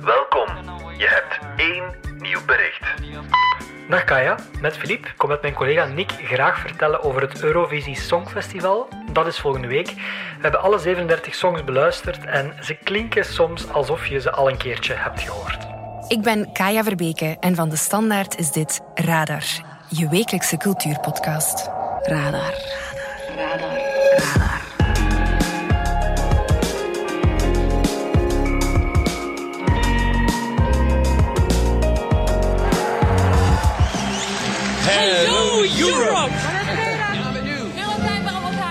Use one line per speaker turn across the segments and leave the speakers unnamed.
Welkom. Je hebt één nieuw bericht.
Dag Kaya, met Filip. Ik kom met mijn collega Nick graag vertellen over het Eurovisie Songfestival. Dat is volgende week. We hebben alle 37 songs beluisterd en ze klinken soms alsof je ze al een keertje hebt gehoord.
Ik ben Kaya Verbeke en van de Standaard is dit Radar, je wekelijkse cultuurpodcast. Radar. Radar. Radar.
Hello Europe!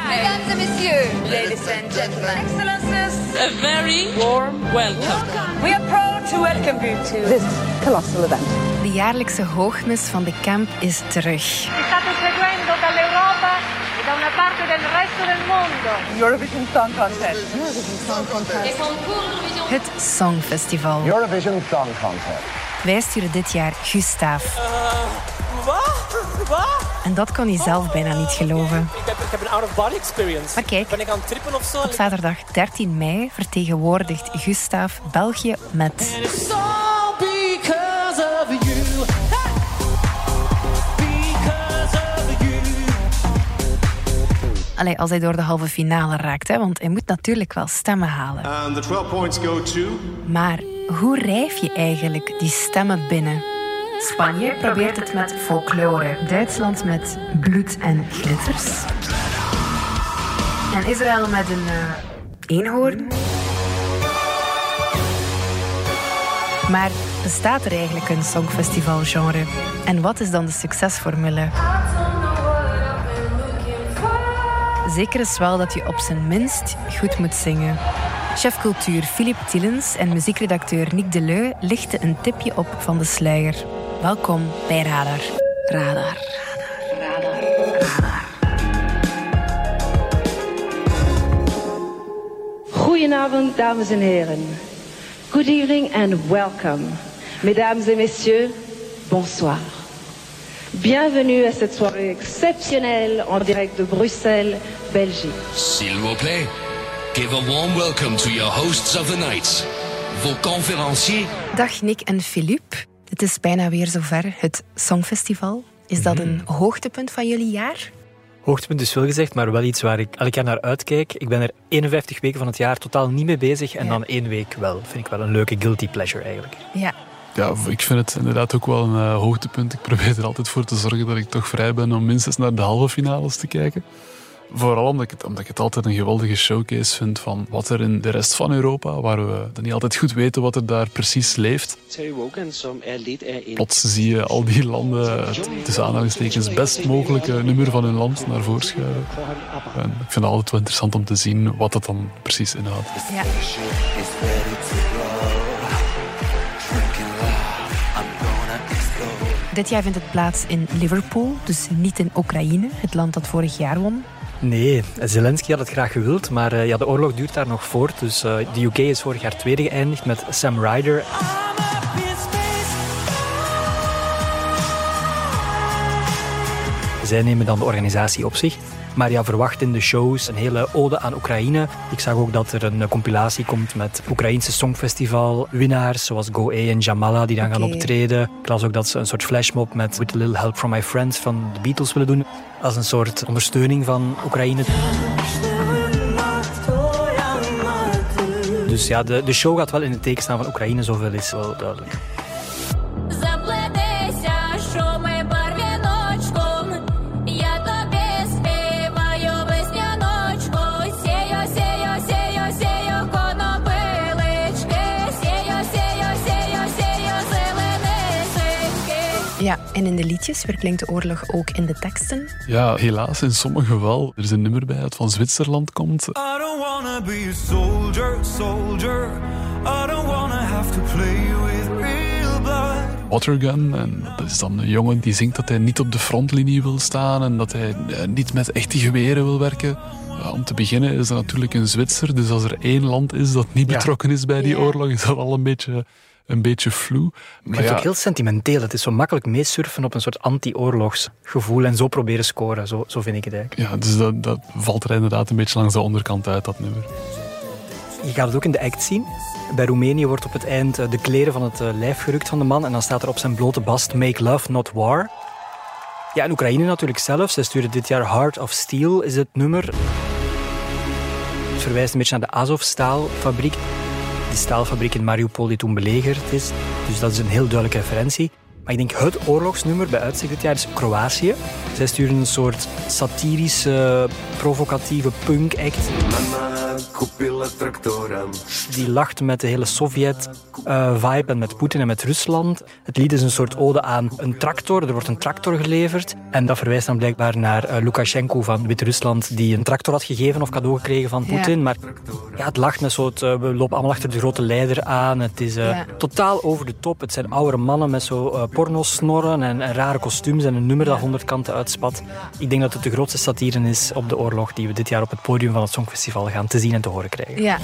Mesdames et messieurs, ladies and gentlemen, excellences,
A very warm welcome.
we are proud to welcome you to this colossal event.
De jaarlijkse hoogmis van de camp is terug.
da una parte del resto del mondo.
Eurovision Song Contest.
Het Songfestival.
Eurovision Song Contest.
Wij sturen dit jaar Gustav.
Wat? Wat?
En dat kon hij zelf bijna niet geloven.
Ik heb, ik heb een out-of-body experience.
Maar kijk.
Ben ik aan het trippen of zo?
Op zaterdag 13 mei vertegenwoordigt Gustav België met. Allee, als hij door de halve finale raakt, hè, want hij moet natuurlijk wel stemmen halen.
And the 12 points go to.
Maar hoe rijf je eigenlijk die stemmen binnen? Spanje probeert het met folklore, Duitsland met bloed en glitters. En Israël met een eh, eenhoorn. Maar bestaat er eigenlijk een songfestivalgenre? En wat is dan de succesformule? Zeker is wel dat je op zijn minst goed moet zingen. Chef cultuur Philippe Tillens en muziekredacteur Nick Deleu lichten een tipje op van de sluier. Welkom bij Radar. Radar. Radar. Radar.
Goedenavond, dames en heren. Good evening and welcome. Mesdames et messieurs, bonsoir. Bienvenue à cette soirée exceptionnelle en direct de Bruxelles, Belgique.
S'il vous plaît, give a warm welcome to your hosts of the night. Vos conférenciers.
Dag Nick en Philippe. Het is bijna weer zover, het Songfestival. Is dat een hoogtepunt van jullie jaar?
Hoogtepunt is veel gezegd, maar wel iets waar ik elk jaar naar uitkijk. Ik ben er 51 weken van het jaar totaal niet mee bezig en
Ja.
dan één week wel. Vind ik wel een leuke guilty pleasure eigenlijk.
Ja.
Ja, ik vind het inderdaad ook wel een eh, hoogtepunt. Ik probeer er altijd voor te zorgen dat ik toch vrij ben om minstens naar de halve finales te kijken. Vooral omdat ik, het, omdat ik het altijd een geweldige showcase vind van wat er in de rest van Europa, waar we dan niet altijd goed weten wat er daar precies leeft.
Terry Wogan, er
Plots zie je al die landen het tussen aanhalingstekens best mogelijke nummer van hun land naar voren schuiven. En ik vind het altijd wel interessant om te zien wat dat dan precies inhoudt.
Ja. Dit jaar vindt het plaats in Liverpool, dus niet in Oekraïne, het land dat vorig jaar won.
Nee, Zelensky had het graag gewild, maar eh, ja, de oorlog duurt daar nog voort. Dus eh, de UK is vorig jaar tweede geëindigd met Sam Ryder. Zij nemen dan de organisatie op zich. Maar ja, verwacht in de shows een hele ode aan Oekraïne. Ik zag ook dat er een compilatie komt met Oekraïnse Songfestival winnaars, zoals Go A en Jamala, die dan gaan optreden. Ik las ook dat ze een soort flashmob met With a Little Help from My Friends van de Beatles willen doen. Als een soort ondersteuning van Oekraïne. Dus ja, de, de show gaat wel in het teken staan van Oekraïne, zoveel is wel duidelijk.
Ja, en in de liedjes verklinkt de oorlog ook in de teksten.
Ja, helaas in sommige wel. Er is een nummer bij dat van Zwitserland komt.
I don't wanna be a soldier, soldier. I don't wanna have to play with real blood.
Watergun. En dat is dan een jongen die zingt dat hij niet op de frontlinie wil staan en dat hij eh, niet met echte geweren wil werken. Ja, om te beginnen is dat natuurlijk een Zwitser, dus als er één land is dat niet
Ja.
betrokken is bij die oorlog, is dat al een beetje, een beetje vloe.
Ik
Maar
het
ja,
ook heel sentimenteel. Het is zo makkelijk meesurfen op een soort anti-oorlogsgevoel en zo proberen scoren. Zo, zo vind ik het eigenlijk.
ja, dus dat, dat valt er inderdaad een beetje langs de onderkant uit, dat nummer.
Je gaat het ook in de act zien. Bij Roemenië wordt op het eind eh, de kleren van het eh, lijf gerukt van de man en dan staat er op zijn blote bast Make Love, Not War. Ja, en Oekraïne natuurlijk zelf. Zij sturen dit jaar Heart of Steel, is het nummer. Het verwijst een beetje naar de Azov-staalfabriek. Staalfabriek in Mariupol die toen belegerd is. Dus dat is een heel duidelijke referentie. Maar ik denk het oorlogsnummer bij uitstek dit jaar is Kroatië. Zij sturen een soort satirische, provocatieve punk-act. Die lacht met de hele Sovjet-vibe en met Poetin en met Rusland. Het lied is een soort ode aan een tractor. Er wordt een tractor geleverd. En dat verwijst dan blijkbaar naar eh, Lukashenko van Wit-Rusland, die een tractor had gegeven of cadeau gekregen van Poetin.
Ja.
Maar ja, het lacht met soort, eh, we lopen allemaal achter de grote leider aan. Het is eh,
Ja.
totaal over de top. Het zijn oudere mannen met zo eh pornosnorren en, en rare kostuums en een nummer dat honderd kanten uitspat. Ik denk dat het de grootste satire is op de oorlog die we dit jaar op het podium van het Songfestival gaan te zien en te horen krijgen.
Ja.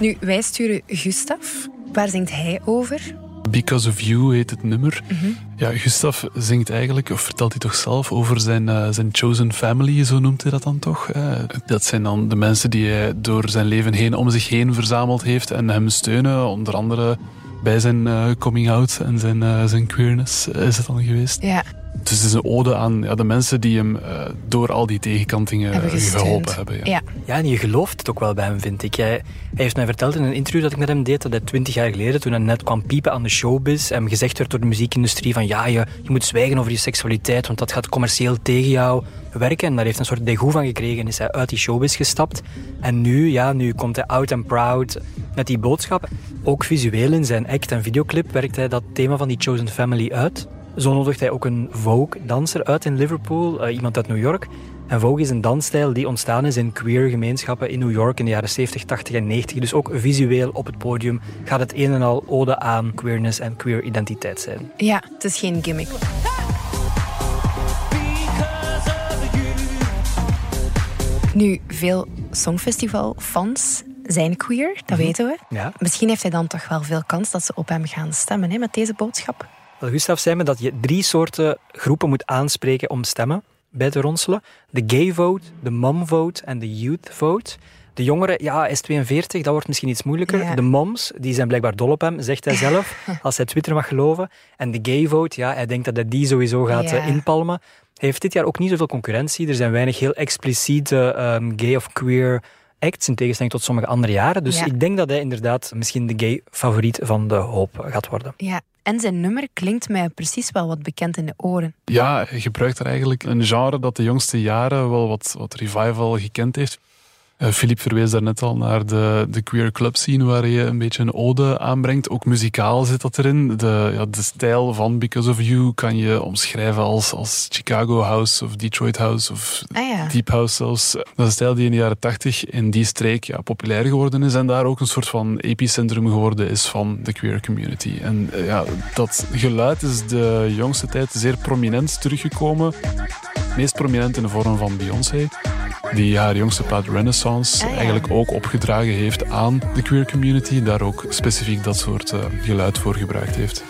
Nu, wij sturen Gustav. Waar zingt hij over?
Because of You heet het nummer.
Mhm.
Ja, Gustav zingt eigenlijk, of vertelt hij toch zelf, over zijn, eh, zijn chosen family, zo noemt hij dat dan toch. Eh, dat zijn dan de mensen die hij door zijn leven heen om zich heen verzameld heeft en hem steunen, onder andere bij zijn eh, coming out en zijn, eh, zijn queerness is het dan geweest.
Ja.
Dus het is een ode aan ja, de mensen die hem eh, door al die tegenkantingen
Hebben
eh, geholpen hebben. Ja.
Ja, en je gelooft het ook wel bij hem, vind ik. Hij, hij heeft mij verteld in een interview dat ik met hem deed, dat hij twintig jaar geleden, toen hij net kwam piepen aan de showbiz, hem gezegd werd door de muziekindustrie van ja, je, je moet zwijgen over je seksualiteit, want dat gaat commercieel tegen jou werken. En daar heeft hij een soort degoe van gekregen en is hij uit die showbiz gestapt. En nu, ja, nu komt hij out and proud met die boodschap. Ook visueel in zijn act en videoclip werkt hij dat thema van die Chosen Family uit. Zo nodigt hij ook een Vogue-danser uit in Liverpool, eh, iemand uit New York. En Vogue is een dansstijl die ontstaan is in queer gemeenschappen in New York in de jaren 70, 80 en 90. Dus ook visueel op het podium gaat het een en al ode aan queerness en queer identiteit zijn.
Ja, het is geen gimmick. Nu, veel Songfestival-fans zijn queer, dat weten we.
Ja.
Misschien heeft hij dan toch wel veel kans dat ze op hem gaan stemmen hè, met deze boodschap.
Wel, Gustav zei me dat je drie soorten groepen moet aanspreken om stemmen bij te ronselen. De gay vote, de mom vote en de youth vote. De jongeren, ja, hij is 42, dat wordt misschien iets moeilijker.
Ja.
De moms, die zijn blijkbaar dol op hem, zegt hij zelf, als hij Twitter mag geloven. En de gay vote, ja, hij denkt dat hij die sowieso gaat
Ja.
eh, inpalmen. Hij heeft dit jaar ook niet zoveel concurrentie. Er zijn weinig heel expliciete ehm, gay of queer acts, in tegenstelling tot sommige andere jaren. Dus
Ja.
ik denk dat hij inderdaad misschien de gay favoriet van de hoop gaat worden.
Ja. En zijn nummer klinkt mij precies wel wat bekend in de oren.
Ja, hij gebruikt er eigenlijk een genre dat de jongste jaren wel wat, wat revival gekend heeft. Eh, Philippe verwees daarnet al naar de, de queer club scene, waar je een beetje een ode aanbrengt. Ook muzikaal zit dat erin. De, ja, de stijl van Because of You kan je omschrijven als, als Chicago House of Detroit House of
Ah ja.
Deep House zelfs. Dat is een stijl die in de jaren tachtig in die streek ja, populair geworden is en daar ook een soort van epicentrum geworden is van de queer community. En eh, ja, dat geluid is de jongste tijd zeer prominent teruggekomen. Meest prominent in de vorm van Beyoncé, die haar jongste plaat Renaissance
Ah, ja.
eigenlijk ook opgedragen heeft aan de queer community, daar ook specifiek dat soort eh, geluid voor gebruikt heeft.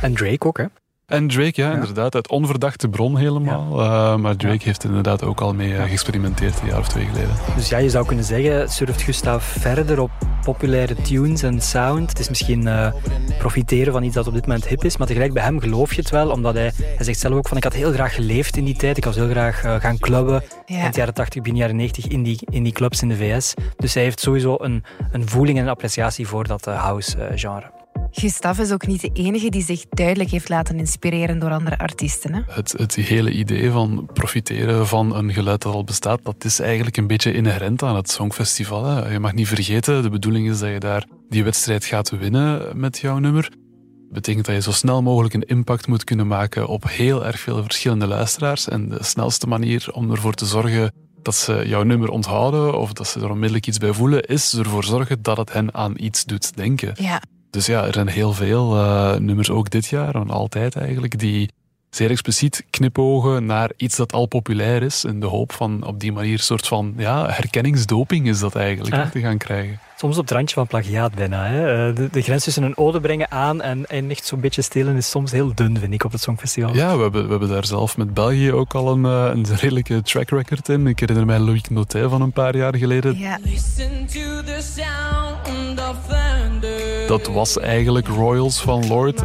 En Drake ook, hè?
En Drake, ja, inderdaad, uit onverdachte bron helemaal. Eh, maar Drake heeft er inderdaad ook al mee eh, geëxperimenteerd een jaar of twee geleden.
Dus ja, je zou kunnen zeggen, surft Gustav verder op populaire tunes en sound. Het is misschien eh, profiteren van iets dat op dit moment hip is, maar tegelijk bij hem geloof je het wel, omdat hij, hij zegt zelf ook van ik had heel graag geleefd in die tijd, ik was heel graag gaan clubben
Ja.
in de jaren 80, begin jaren 90 in die, in die clubs in de VS. Dus hij heeft sowieso een, een voeling en een appreciatie voor dat eh, house-genre.
Gustav is ook niet de enige die zich duidelijk heeft laten inspireren door andere artiesten. Hè?
Het, het hele idee van profiteren van een geluid dat al bestaat, dat is eigenlijk een beetje inherent aan het Songfestival. Hè. Je mag niet vergeten, de bedoeling is dat je daar die wedstrijd gaat winnen met jouw nummer. Dat betekent dat je zo snel mogelijk een impact moet kunnen maken op heel erg veel verschillende luisteraars. En de snelste manier om ervoor te zorgen dat ze jouw nummer onthouden of dat ze er onmiddellijk iets bij voelen, is ervoor zorgen dat het hen aan iets doet denken.
Ja.
Dus ja, er zijn heel veel eh, nummers, ook dit jaar, en altijd eigenlijk, die zeer expliciet knipogen naar iets dat al populair is. In de hoop van op die manier een soort van ja, herkenningsdoping is dat eigenlijk
Ah.
te gaan krijgen.
Soms op het randje van plagiaat bijna. Hè. Eh, De, de grens tussen een ode brengen aan en, en echt zo'n beetje stelen is soms heel dun, vind ik, op het Songfestival.
Ja, we hebben, we hebben daar zelf met België ook al een, eh, een redelijke track record in. Ik herinner mij Loïc Notet van een paar jaar geleden.
Ja.
Listen to the sound of thunder.
Dat was eigenlijk Royals van Lord.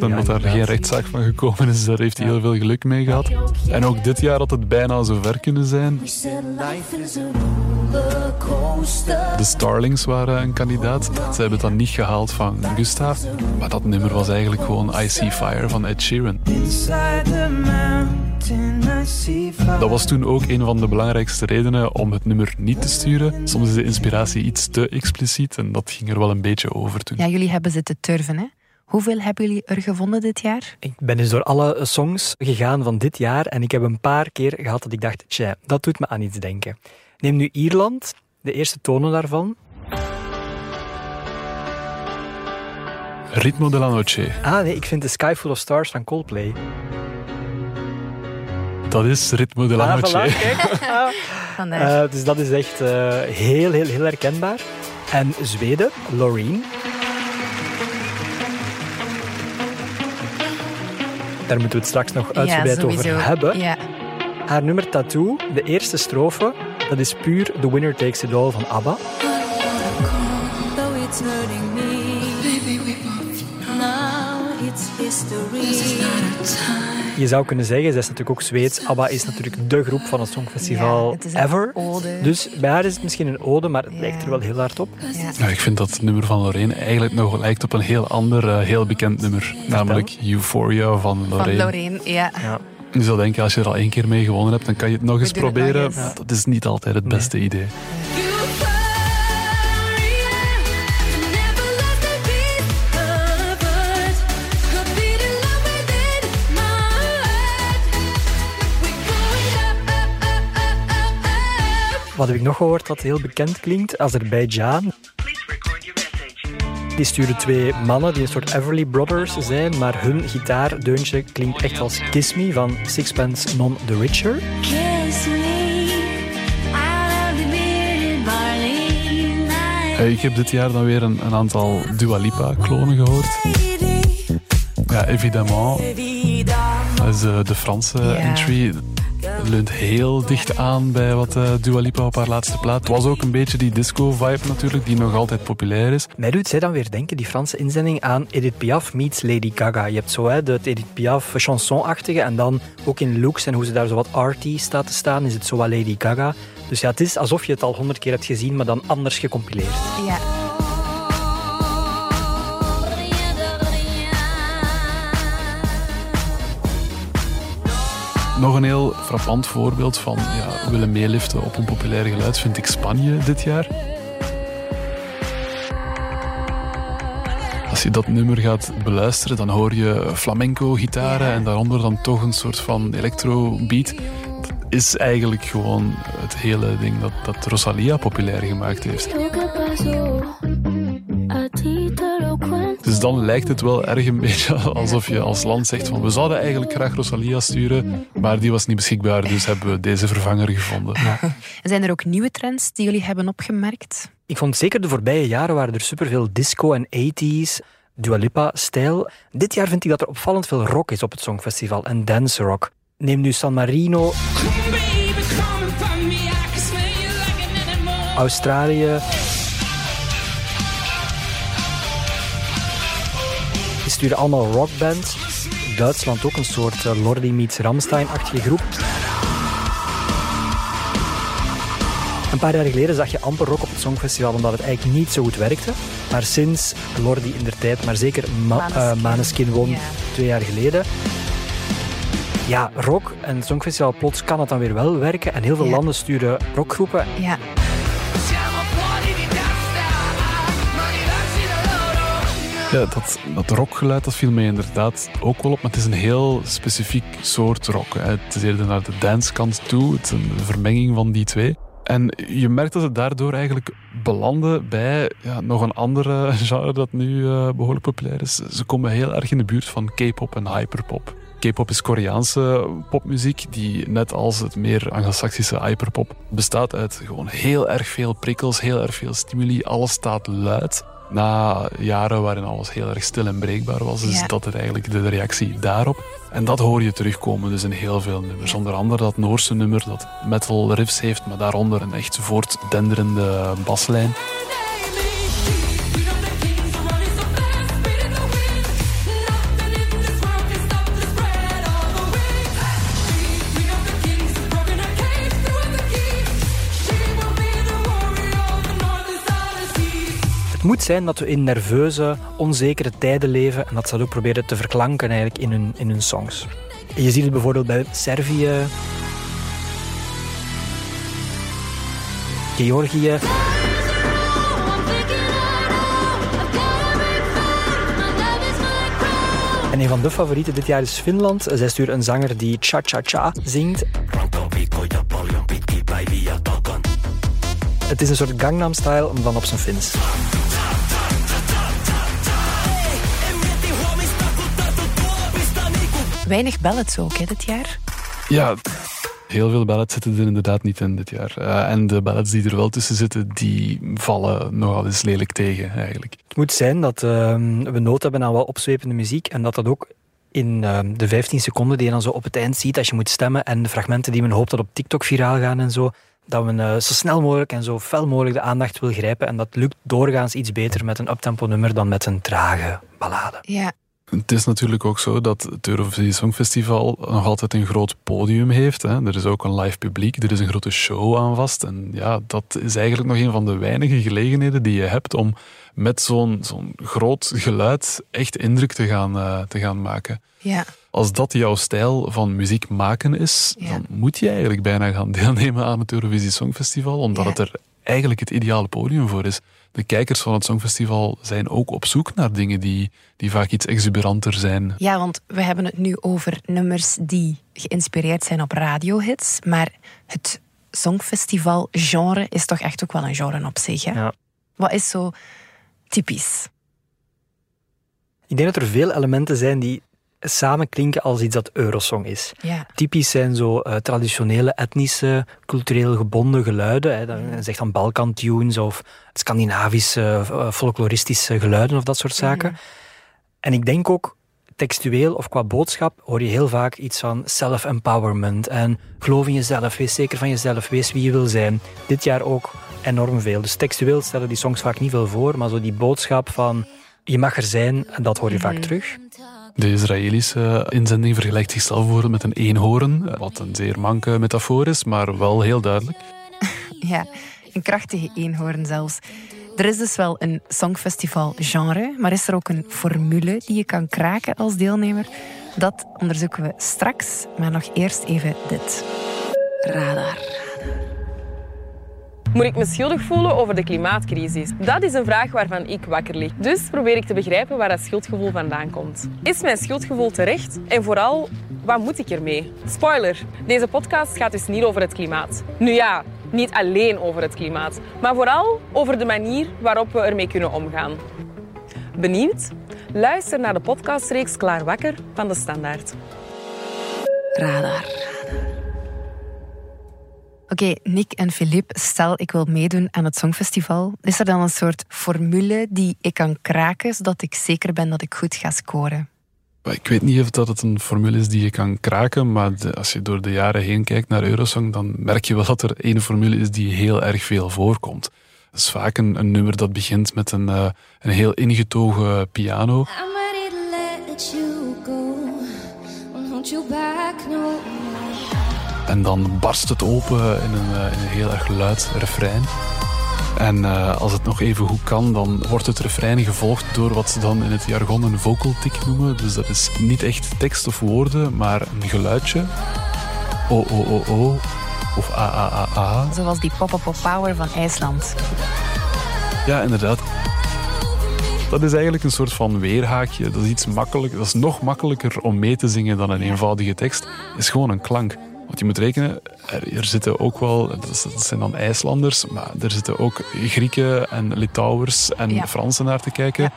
Omdat daar geen rechtszaak van gekomen is, daar heeft hij heel veel geluk mee gehad. En ook dit jaar had het bijna zo ver kunnen zijn. De Starlings waren een kandidaat. Ze hebben het dan niet gehaald van Gustav. Maar dat nummer was eigenlijk gewoon I See Fire van Ed Sheeran. Dat was toen ook een van de belangrijkste redenen om het nummer niet te sturen. Soms is de inspiratie iets te expliciet en dat ging er wel een beetje over toen.
Ja, jullie hebben zitten turven, hè? Hoeveel hebben jullie er gevonden dit jaar?
Ik ben dus door alle songs gegaan van dit jaar en ik heb een paar keer gehad dat ik dacht, tja, dat doet me aan iets denken. Neem nu Ierland, de eerste tonen daarvan.
Ritmo de la Noche.
Ah nee, ik vind The Sky Full of Stars van Coldplay.
Dat is Ritmo de la
Ah,
Noche.
voilà. Eh, dus dat is echt eh, heel, heel, heel herkenbaar. En Zweden, Loreen. Daar moeten we het straks nog uitgebreid
ja,
over hebben.
Ja.
Haar nummer Tattoo, de eerste strofe, dat is puur The Winner Takes It All van ABBA. Je zou kunnen zeggen, zij is natuurlijk ook Zweeds. ABBA is natuurlijk de groep van het Songfestival
Ja, het is een
ever.
ode.
Dus bij haar is het misschien een ode, maar het
Ja.
lijkt er wel heel hard op.
Ja.
Nou, ik vind dat het nummer van Lorraine eigenlijk nog lijkt op een heel ander, eh, heel bekend nummer. Namelijk Euphoria van
Van
Lorraine.
Lorraine, ja.
Ja.
Je zou denken, als je er al één keer mee gewonnen hebt, dan kan je het nog eens
doen het nog
proberen.
eens.
Dat is niet altijd het beste idee.
Wat heb ik nog gehoord dat heel bekend klinkt? Azerbeidzjan. Die sturen twee mannen die een soort Everly Brothers zijn, maar hun gitaardeuntje klinkt echt als Kiss Me van Sixpence None the Richer.
Eh, Ik heb dit jaar dan weer een, een aantal Dua Lipa-klonen gehoord. Ja, évidemment. Dat is eh, de Franse entry. Het leunt heel dicht aan bij wat eh, Dua Lipa op haar laatste plaat. Het was ook een beetje die disco-vibe natuurlijk, die nog altijd populair is.
Mij doet zij dan weer denken, die Franse inzending, aan Edith Piaf meets Lady Gaga. Je hebt zo hè, de Edith Piaf chanson-achtige en dan ook in looks en hoe ze daar zo wat arty staat te staan, is het zo wat Lady Gaga. Dus ja, het is alsof je het al honderd keer hebt gezien, maar dan anders gecompileerd.
ja.
Nog een heel frappant voorbeeld van ja, willen meeliften op een populair geluid vind ik Spanje dit jaar. Als je dat nummer gaat beluisteren, dan hoor je flamenco-gitaren en daaronder dan toch een soort van electro-beat. Dat is eigenlijk gewoon het hele ding dat, dat Rosalia populair gemaakt heeft. Dus dan lijkt het wel erg een beetje alsof je als land zegt van we zouden eigenlijk graag Rosalia sturen, maar die was niet beschikbaar, dus hebben we deze vervanger gevonden.
Zijn er ook nieuwe trends die jullie hebben opgemerkt?
Ik vond zeker de voorbije jaren waren er superveel disco en 80s, Dua Lipa-stijl. Dit jaar vind ik dat er opvallend veel rock is op het Songfestival en dance rock. Neem nu San Marino, Australië. Die sturen allemaal rockbands. Duitsland ook een soort eh, Lordi meets Ramstein-achtige groep. Een paar jaar geleden zag je amper rock op het Songfestival omdat het eigenlijk niet zo goed werkte. Maar sinds Lordi in der tijd, maar zeker Ma
Maneskin.
eh, Maneskin won twee jaar geleden. Ja, rock en het Songfestival plots kan het dan weer wel werken. En heel veel
Ja.
landen sturen rockgroepen.
Ja.
Ja, dat, dat rockgeluid dat viel mij inderdaad ook wel op, maar het is een heel specifiek soort rock. Het is eerder naar de dancekant toe, het is een vermenging van die twee. En je merkt dat het daardoor eigenlijk belanden bij ja, nog een andere genre dat nu uh, behoorlijk populair is. Ze komen heel erg in de buurt van K-pop en hyperpop. K-pop is Koreaanse popmuziek die net als het meer Anglo-Saxische hyperpop bestaat uit gewoon heel erg veel prikkels, heel erg veel stimuli. Alles staat luid. Na jaren waarin alles heel erg stil en breekbaar was, is dat het eigenlijk de reactie daarop. En dat hoor je terugkomen dus in heel veel nummers. Onder andere dat Noorse nummer dat metal riffs heeft, maar daaronder een echt voortdenderende baslijn.
Moet zijn dat we in nerveuze, onzekere tijden leven en dat ze dat ook proberen te verklanken eigenlijk in hun, in hun songs. je ziet het bijvoorbeeld bij Servië, Georgië. En een van de favorieten dit jaar is Finland. Zij stuurt een zanger die cha-cha-cha zingt. Het is een soort Gangnam-style, maar dan op zijn Fins.
Weinig ballads ook, hè, dit jaar?
Ja, heel veel ballads zitten er inderdaad niet in dit jaar. Uh, en de ballads die er wel tussen zitten, die vallen nogal eens lelijk tegen, eigenlijk.
Het moet zijn dat uh, we nood hebben aan wel opzwepende muziek en dat dat ook in uh, de 15 seconden die je dan zo op het eind ziet als je moet stemmen en de fragmenten die men hoopt dat op TikTok viraal gaan en zo, dat men uh, zo snel mogelijk en zo fel mogelijk de aandacht wil grijpen. En dat lukt doorgaans iets beter met een uptempo nummer dan met een trage ballade.
Ja,
het is natuurlijk ook zo dat het Eurovisie Songfestival nog altijd een groot podium heeft. Hè. Er is ook een live publiek, er is een grote show aan vast. En ja, dat is eigenlijk nog een van de weinige gelegenheden die je hebt om met zo'n zo'n groot geluid echt indruk te gaan, uh, te gaan maken.
Ja.
Als dat jouw stijl van muziek maken is, ja. dan moet je eigenlijk bijna gaan deelnemen aan het Eurovisie Songfestival, omdat ja. het er eigenlijk het ideale podium voor is de kijkers van het Songfestival zijn ook op zoek naar dingen die, die vaak iets exuberanter zijn.
Ja, want we hebben het nu over nummers die geïnspireerd zijn op radiohits. Maar het Songfestival-genre is toch echt ook wel een genre op zich. Hè?
Ja.
Wat is zo typisch?
Ik denk dat er veel elementen zijn die samen klinken als iets dat Eurosong is.
Ja.
Typisch zijn zo uh, traditionele, etnische, cultureel gebonden geluiden. Hè. Dan zegt dan Balkan-tunes of Scandinavische, uh, folkloristische geluiden of dat soort zaken. Mm. En ik denk ook, textueel of qua boodschap hoor je heel vaak iets van self-empowerment en geloof in jezelf, wees zeker van jezelf, wees wie je wil zijn. Dit jaar ook enorm veel. Dus textueel stellen die songs vaak niet veel voor, maar zo die boodschap van je mag er zijn, dat hoor je vaak terug.
De Israëlische inzending vergelijkt zichzelf bijvoorbeeld met een eenhoorn, wat een zeer manke metafoor is, maar wel heel duidelijk.
Ja, een krachtige eenhoorn zelfs. Er is dus wel een songfestival-genre, maar is er ook een formule die je kan kraken als deelnemer? Dat onderzoeken we straks, maar nog eerst even dit. Radar.
Moet ik me schuldig voelen over de klimaatcrisis? Dat is een vraag waarvan ik wakker lig. Dus probeer ik te begrijpen waar dat schuldgevoel vandaan komt. Is mijn schuldgevoel terecht? En vooral, wat moet ik ermee? Spoiler, deze podcast gaat dus niet over het klimaat. Nu ja, niet alleen over het klimaat, maar vooral over de manier waarop we ermee kunnen omgaan. Benieuwd? Luister naar de podcastreeks Klaar Wakker van De Standaard.
Radar. Oké, okay, Nick en Philippe, stel ik wil meedoen aan het Songfestival. Is er dan een soort formule die ik kan kraken, zodat ik zeker ben dat ik goed ga scoren?
Ik weet niet of dat het een formule is die je kan kraken, maar als je door de jaren heen kijkt naar Eurosong, dan merk je wel dat er één formule is die heel erg veel voorkomt. Dat is vaak een, een nummer dat begint met een, uh, een heel ingetogen piano. I'm ready to let you go. Won't you back, no. En dan barst het open in een, in een heel erg luid refrein. En uh, als het nog even goed kan, dan wordt het refrein gevolgd door wat ze dan in het jargon een vocal tick noemen. Dus dat is niet echt tekst of woorden, maar een geluidje. O, o, o, o. Of a, a, a, a.
Zoals die pop-up power van IJsland.
Ja, inderdaad. Dat is eigenlijk een soort van weerhaakje. Dat is iets makkelijk. Dat is nog makkelijker om mee te zingen dan een eenvoudige tekst. Het is gewoon een klank. Want je moet rekenen, er, er zitten ook wel, dat zijn dan IJslanders, maar er zitten ook Grieken en Litouwers en
Ja.
Fransen naar te kijken.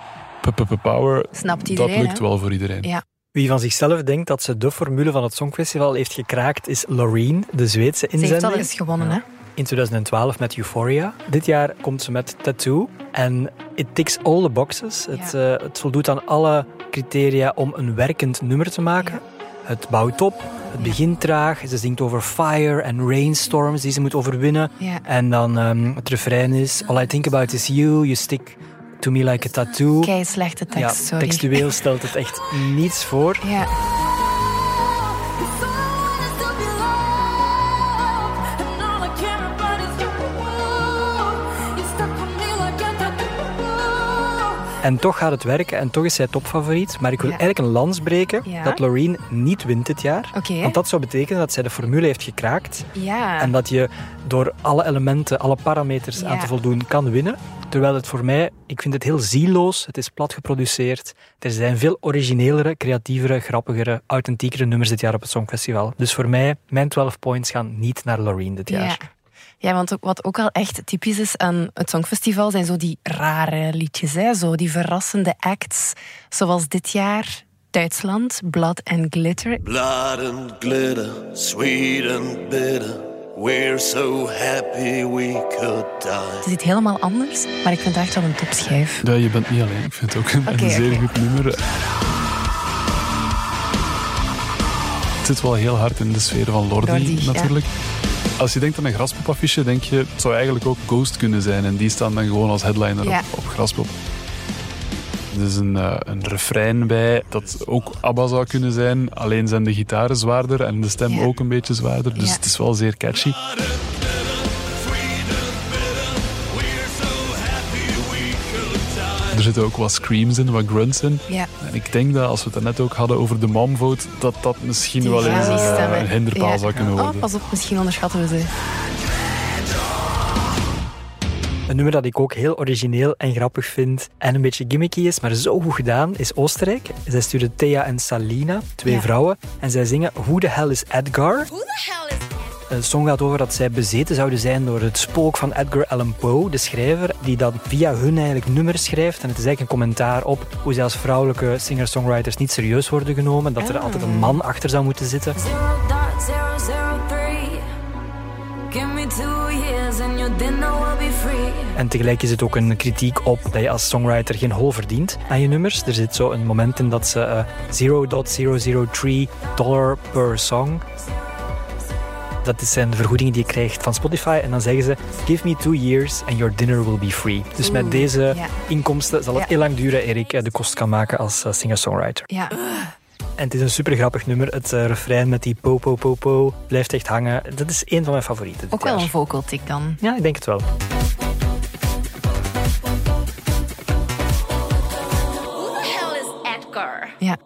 Power,
Snapt
dat lukt
hè?
wel voor iedereen.
Ja.
Wie van zichzelf denkt dat ze de formule van het Songfestival heeft gekraakt, is Loreen, de Zweedse
Ze
inzending.
heeft al eens gewonnen, hè?
In 2012 met Euphoria. Dit jaar komt ze met Tattoo. En it ticks all the boxes. Het, eh, het voldoet aan alle criteria om een werkend nummer te maken. Het bouwt op, het begint traag. Ze zingt over fire en rainstorms die ze moet overwinnen.
Ja.
En dan ehm, het refrein is... All I think about is you, you stick to me like a tattoo.
Kei slechte tekst,
ja,
sorry.
Textueel stelt het echt niets voor.
Ja.
En toch gaat het werken en toch is zij topfavoriet. Maar ik wil
Ja.
eigenlijk een lans breken
Ja.
dat Loreen niet wint dit jaar. Want dat zou betekenen dat zij de formule heeft gekraakt.
Ja.
En dat je door alle elementen, alle parameters aan te voldoen kan winnen. Terwijl het voor mij, ik vind het heel zieloos. Het is plat geproduceerd. Er zijn veel originelere, creatievere, grappigere, authentiekere nummers dit jaar op het Songfestival. Dus voor mij, mijn 12 points gaan niet naar Loreen dit jaar.
Ja. Want ook- wat ook wel echt typisch is aan het Songfestival zijn zo die rare liedjes. Hè? Zo die verrassende acts. Zoals dit jaar Duitsland, Blood and Glitter.
Blood and glitter, sweet and bitter. We're so happy we could die.
Het is iets helemaal anders, maar ik vind het echt wel een topschijf.
Ja, je bent niet alleen. Ik vind het ook een, zeer goed nummer. Het zit wel heel hard in de sfeer van Lordi,
Lordi, ja.
Als je denkt aan een graspop-affiche, denk je, het zou eigenlijk ook Ghost kunnen zijn. En die staan dan gewoon als headliner
Ja.
op, op graspop. Er is een, eh, een refrein bij dat ook ABBA zou kunnen zijn. Alleen zijn de gitaren zwaarder en de stem
Ja.
ook een beetje zwaarder. Dus
Ja.
het is wel zeer catchy. Er zitten ook wat screams in, wat grunts in.
Ja.
En ik denk dat, als we het er net ook hadden over de momvote, dat dat misschien wel eens eh, een hinderpaal
Ja.
zou kunnen
Oh,
worden.
pas op, misschien onderschatten we ze.
Een nummer dat ik ook heel origineel en grappig vind en een beetje gimmicky is, maar zo goed gedaan, is Oostenrijk. Zij sturen Thea en Salina, twee
Ja.
vrouwen, en zij zingen Who the hell is Edgar? Een song gaat over dat zij bezeten zouden zijn door het spook van Edgar Allan Poe, de schrijver, die dan via hun eigenlijk nummers schrijft. En het is eigenlijk een commentaar op hoe zij als vrouwelijke singer-songwriters niet serieus worden genomen, dat er
Ah.
altijd een man achter zou moeten zitten.
Zero dot zero zero three. Give me two years and your dinner will be free.
En tegelijk is het ook een kritiek op dat je als songwriter geen hol verdient aan je nummers. Er zit zo een moment in dat ze eh 0.003 dollar per song. Dat zijn de vergoedingen die je krijgt van Spotify. En dan zeggen ze: Give me two years and your dinner will be free. Dus
Oeh,
met deze
ja.
inkomsten zal het
Ja.
heel lang duren eer ik eh, de kost kan maken als eh, singer-songwriter.
Ja.
En het is een super grappig nummer. Het eh, refrein met die po po po po blijft echt hangen. Dat is een van mijn favorieten.
Ook wel
jaar.
een vocal tick dan.
Ja, ik denk het wel.
Who the hell is Edgar?
Ja.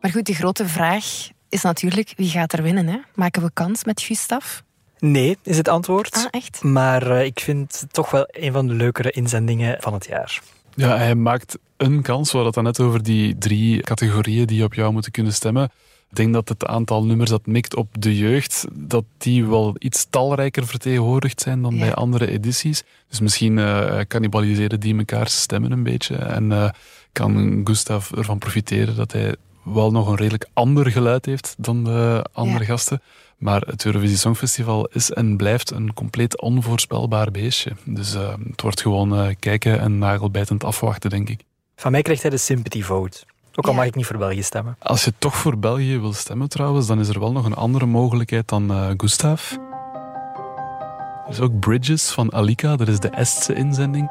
Maar goed, de grote vraag is natuurlijk wie gaat er winnen? Hè? Maken we kans met Gustav?
Nee, is het antwoord.
Ah, echt?
Maar eh, ik vind het toch wel een van de leukere inzendingen van het jaar.
Ja, hij maakt een kans. We hadden het dan net over die drie categorieën die op jou moeten kunnen stemmen. Ik denk dat het aantal nummers dat mikt op de jeugd, dat die wel iets talrijker vertegenwoordigd zijn dan
Ja.
bij andere edities. Dus misschien eh cannibaliseren die mekaars stemmen een beetje. En eh, kan Gustav ervan profiteren dat hij wel nog een redelijk ander geluid heeft dan de andere
Ja.
gasten. Maar het Eurovisie Songfestival is en blijft een compleet onvoorspelbaar beestje. Dus eh, het wordt gewoon eh, kijken en nagelbijtend afwachten, denk ik.
Van mij krijgt hij de sympathy vote. Ook al
Ja.
mag ik niet voor België stemmen.
Als je toch voor België wil stemmen trouwens, dan is er wel nog een andere mogelijkheid dan eh Gustav. Er is ook Bridges van Alika, dat is de Estse inzending.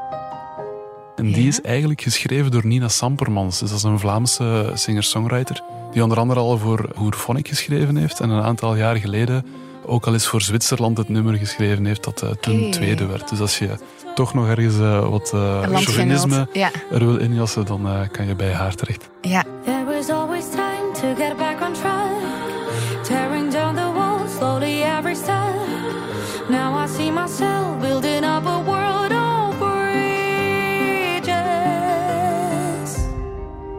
En die
Ja.
is eigenlijk geschreven door Nina Sampermans. Dus dat is een Vlaamse singer-songwriter. Die onder andere al voor Hoerphonic geschreven heeft. En een aantal jaar geleden ook al eens voor Zwitserland het nummer geschreven heeft dat eh, toen tweede werd. Dus als je toch nog ergens eh, wat eh chauvinisme
Ja.
er wil injassen, dan eh, kan je bij haar terecht.
Ja.
There was always time to get back on track.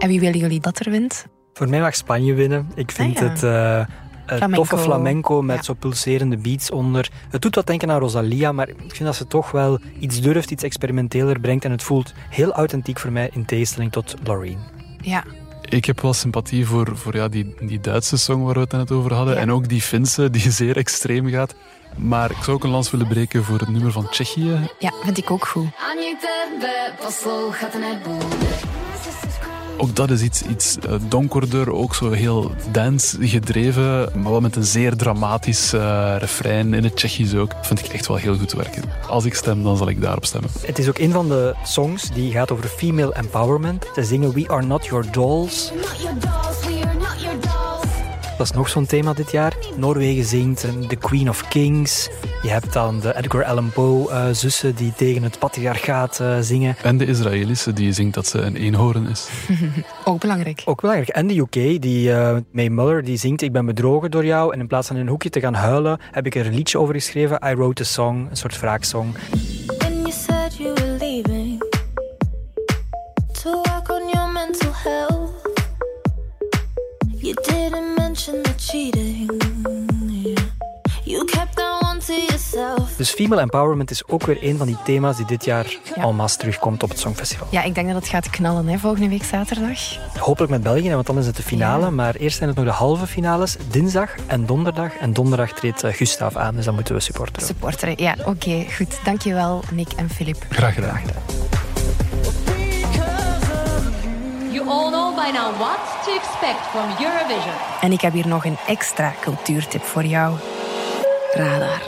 En wie willen jullie dat er wint?
Voor mij mag Spanje winnen. Ik vind
Ah, ja.
het...
Flamenco.
toffe flamenco met zo pulserende beats onder. Het doet wat denken aan Rosalia, maar ik vind dat ze toch wel iets durft, iets experimenteler brengt. En het voelt heel authentiek voor mij in tegenstelling tot Loreen.
Ja.
Ik heb wel sympathie voor, voor ja, die, die Duitse song waar we het net over hadden. En ook die Finse, die zeer extreem gaat. Maar ik zou ook een lans willen breken voor het nummer van Tsjechië.
Ja, vind ik ook goed.
Ook dat is iets, iets eh, donkerder, ook zo heel dance gedreven, maar wel met een zeer dramatisch eh, refrein in het Tsjechisch ook. Vind ik echt wel heel goed werken. Als ik stem, dan zal ik daarop stemmen.
Het is ook een van de songs die gaat over female empowerment. Ze zingen We Are Not Your Dolls.
Not your dolls,
Dat is nog zo'n thema dit jaar. Noorwegen zingt The Queen of Kings. Je hebt dan de Edgar Allan Poe eh, zussen die tegen het patriarchaat eh, zingen.
En de Israëlische die zingt dat ze een eenhoorn is.
Ook belangrijk.
Ook belangrijk. En de UK, die eh, May Muller, die zingt Ik ben bedrogen door jou. En in plaats van in een hoekje te gaan huilen, heb ik er een liedje over geschreven. I wrote a song, een soort wraaksong. Dus female empowerment is ook weer een van die thema's die dit jaar
Ja.
masse terugkomt op het Songfestival.
Ja, ik denk dat het gaat knallen hè, volgende week zaterdag.
Hopelijk met België, want dan is het de finale.
Ja.
Maar eerst zijn het nog de halve finales, dinsdag en donderdag. En donderdag treedt eh, Gustav aan, dus dan moeten we supporteren.
Supporteren. Ja, oké, goed. Dankjewel, Nick en Filip.
Graag gedaan.
You all know by now what to expect from Eurovision.
En ik heb hier nog een extra cultuurtip voor jou. Radar.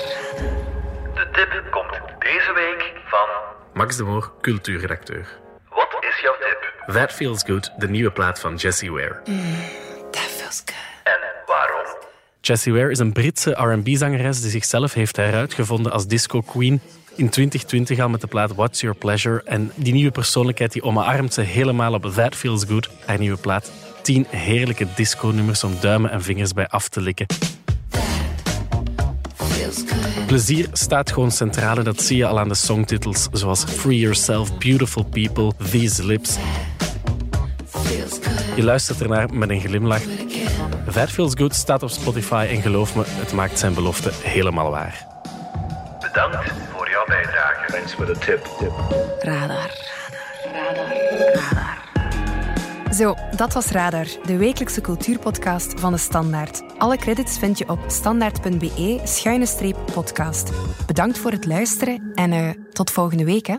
De tip komt deze week van...
Max de Moor, cultuurredacteur.
Wat is jouw tip?
That Feels Good, de nieuwe plaat van Jessie Ware.
En waarom?
Jessie Ware is een Britse R&B-zangeres die zichzelf heeft heruitgevonden als disco queen. In 2020 al met de plaat What's Your Pleasure. En die nieuwe persoonlijkheid die omarmt ze helemaal op That Feels Good, haar nieuwe plaat. Tien heerlijke disco-nummers om duimen en vingers bij af te likken. Plezier staat gewoon centraal en dat zie je al aan de songtitels zoals Free Yourself, Beautiful People, These Lips. Je luistert ernaar met een glimlach. That Feels Good staat op Spotify en geloof me, het maakt zijn belofte helemaal waar.
Bedankt voor jouw bijdrage. Thanks for the tip.
Radar. Zo, dat was Radar, de wekelijkse cultuurpodcast van de Standaard. Alle credits vind je op standaard.be-podcast. Bedankt voor het luisteren en eh, tot volgende week. Hè.